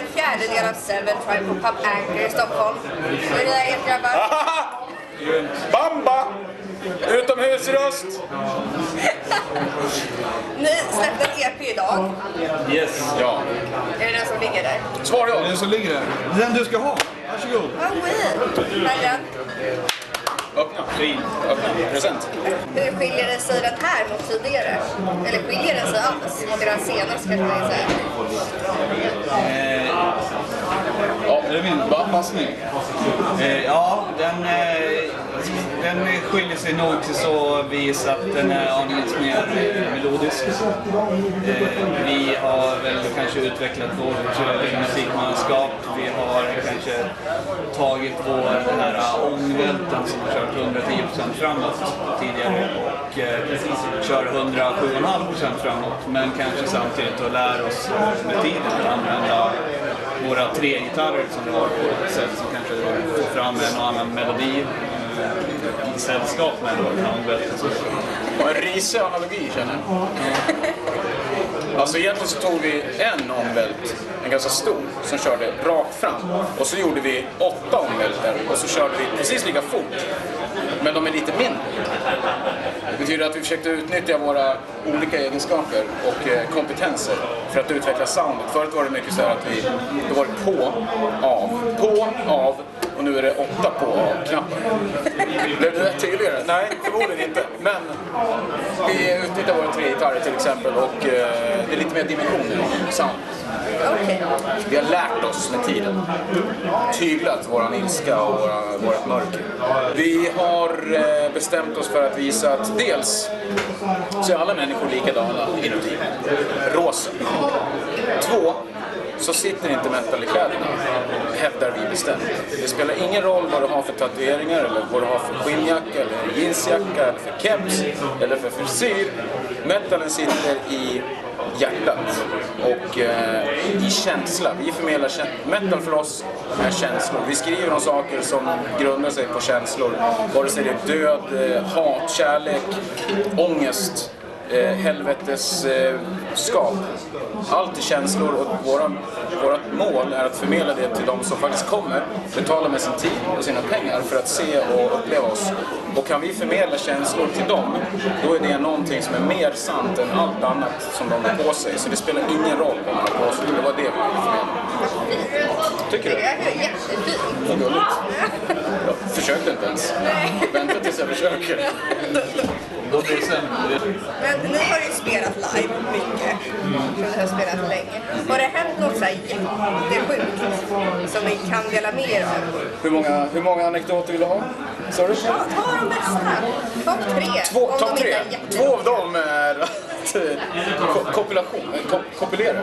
en fjärdedel av Seven Tribe på Pub Anchor i Stockholm. Är det heter grabbar? Bamba! Utomhusröst! Ni släppte en EP idag. Yes. Ja. Är det den som ligger där? Svar Det är ja. den som ligger där. Den du ska ha. Varsågod. Weird. Här är den. Present. Hur skiljer den sig den här mot tidigare? Eller skiljer den sig alls mot era senaste kan säga? Ja, är det min anpassning? Eh, ja, den, eh, den skiljer sig nog till så vis att den är aningen mer melodisk. Eh, vi har väl kanske utvecklat vårt eh, musikmanskap. Vi har kanske tagit vår den här eh, ångvälten som har kört 110% framåt tidigare och eh, kör 107,5% framåt. Men kanske samtidigt och lär oss med tiden att använda våra tre gitarrer som vi har på ett sätt som kanske får fram en och annan melodi eh, i sällskap med ångvälten. Och en risig analogi känner jag. Alltså egentligen så tog vi en ångvält, en ganska stor, som körde rakt fram. Och så gjorde vi åtta ångvältar och så körde vi precis lika fort. Men de är lite mindre. Det betyder att vi försökte utnyttja våra olika egenskaper och eh, kompetenser för att utveckla soundet. Förut var det mycket så här att vi, då var det på, av, på, av och nu är det åtta på av-knappar. Blev det tydligare? Nej, förmodligen inte. Men vi utnyttjar våra tre gitarrer till exempel och eh, det är lite mer dimensioner i sound. Vi har lärt oss med tiden. Tyglat våran ilska och våra, vårat mörker. Vi har eh, bestämt oss för att visa att dels så är alla människor likadana inuti. Rosa. Två, så sitter inte metal i kläderna, hävdar vi bestämt. Det spelar ingen roll vad du har för tatueringar, eller vad du har för skinnjacka, eller jeansjacka, eller för keps, eller för frisyr. Metalen sitter i hjärtat och eh, i känsla. Vi förmedlar känsla. metal för oss är känslor. Vi skriver om saker som grundar sig på känslor. Vare sig det är död, eh, hat, kärlek, ångest, eh, helvetes eh, skap. Allt är känslor och våra, vårat mål är att förmedla det till de som faktiskt kommer, betala med sin tid och sina pengar för att se och uppleva oss. Och kan vi förmedla känslor till dem, då är det någonting som är mer sant än allt annat som de har på sig. Så det spelar ingen roll vad man har på sig, det var det vi ville förmedla. Tycker du? Vad gulligt. Jag försökte inte ens. Vänta tills jag försöker. Då blir det sämre. Men ni har ju spelat live mycket. För ni har spelat länge. Har det hänt något så här jättesjukt dela med er av? Hur många, hur många anekdoter vill du ha? Sa du? Ja, ta de bästa. Topp tre. Två, om topp de tre. Två av dem är att eh, ko- kopulation, eh, ko- kopulera.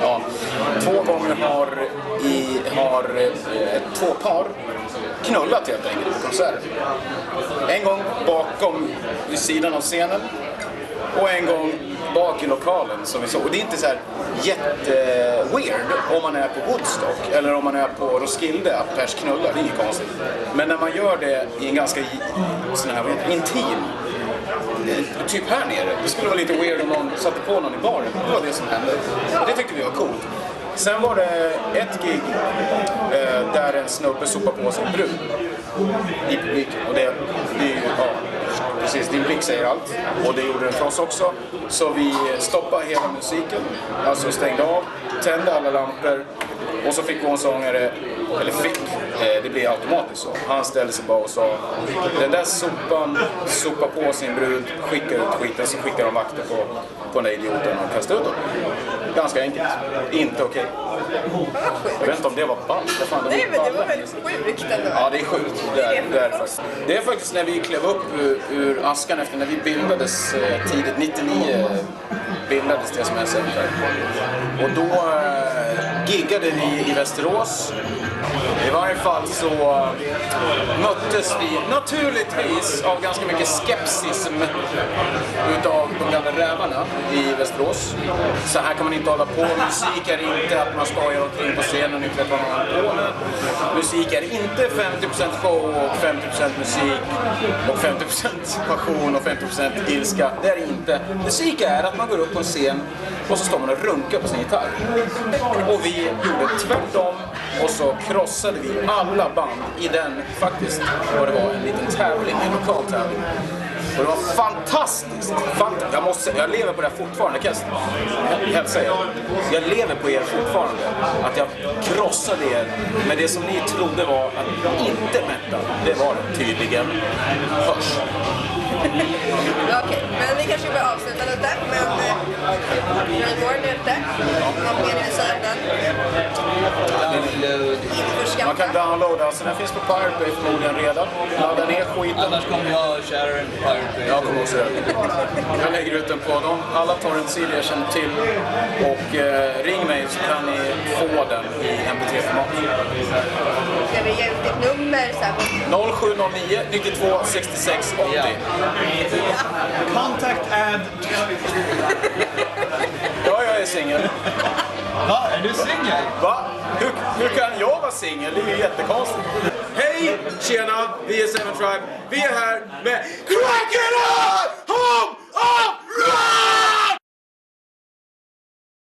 Ja. Två gånger har, i, har eh, två par knullat helt enkelt på konserter. En gång bakom, vid sidan av scenen och en gång bak i lokalen som vi såg. Och det är inte så här jätte-weird om man är på Woodstock eller om man är på Roskilde att pers knullar, det är inget konstigt. Men när man gör det i en ganska sån här, intim eh, Typ här nere. Det skulle vara lite weird om någon satte på någon i baren. Det var det som hände. Och det tyckte vi var coolt. Sen var det ett gig eh, där en snubbe sopade på sig en brud i publiken. Och det, det är ju, ja, precis, din blick säger allt. Och det gjorde den för oss också. Så vi stoppade hela musiken, alltså stängde av, tände alla lampor och så fick vår sångare, eller fick, det blir automatiskt så. Han ställde sig bara och sa den där sopan sopar på sin brud, skickar ut skiten så skickar de vakter på, på den där idioten och kastar ut honom. Ganska enkelt. Inte okej. Jag vet inte om det var ballt. Nej, men det var väldigt sjukt ändå. Ja, det är sjukt. Det är, det är, faktiskt. det är faktiskt när vi klev upp ur, ur askan efter när vi bildades eh, tidigt, 99 bildades det som är Center. Och då eh, giggade vi i Västerås. I varje fall så eh, möttes vi naturligtvis av ganska mycket skepsis rävarna i Västerås. Så här kan man inte hålla på. Musik är inte att man skojar omkring på scenen och inte vet vad man håller på med. Musik är inte 50% show och 50% musik och 50% passion och 50% ilska. Det är det inte. Musik är att man går upp på en scen och så står man och runkar på sin gitarr. Och vi gjorde tvärtom och så krossade vi alla band i den, faktiskt, vad det var, en liten tävling, en lokal tävling. Och det var fantastiskt! Fant jag, måste, jag lever på det här fortfarande, kan jag hälsa er. Jag lever på er fortfarande. Att jag krossade er. med det som ni trodde var att inte metal, det var det tydligen. Hörs. Okej, men vi kanske börjar avsluta lite. Men eh, Reborn är ute. Något mer ni vill säga om den? Download. Införskaffa. Man kan downloada, så den finns på Pirate Bay förmodligen redan. Ladda ner skiten. Annars kommer jag köra den på Pirate Bay. Jag kommer också göra det. Jag lägger ut den på dem. Alla torrentsidor jag känner till. Och eh, ring mig så kan ni få den i mp3-format. Ska vi ge ut ditt nummer så här? 0709 92 66 80. Ja. Contact ad. Ja, jag är singel. Va? Är du singel? Va? Hur, hur kan vara singel? Det är ju jättekonstigt. Hej! Tjena! Vi är Seven Tribe. Vi är här med Crack It Up!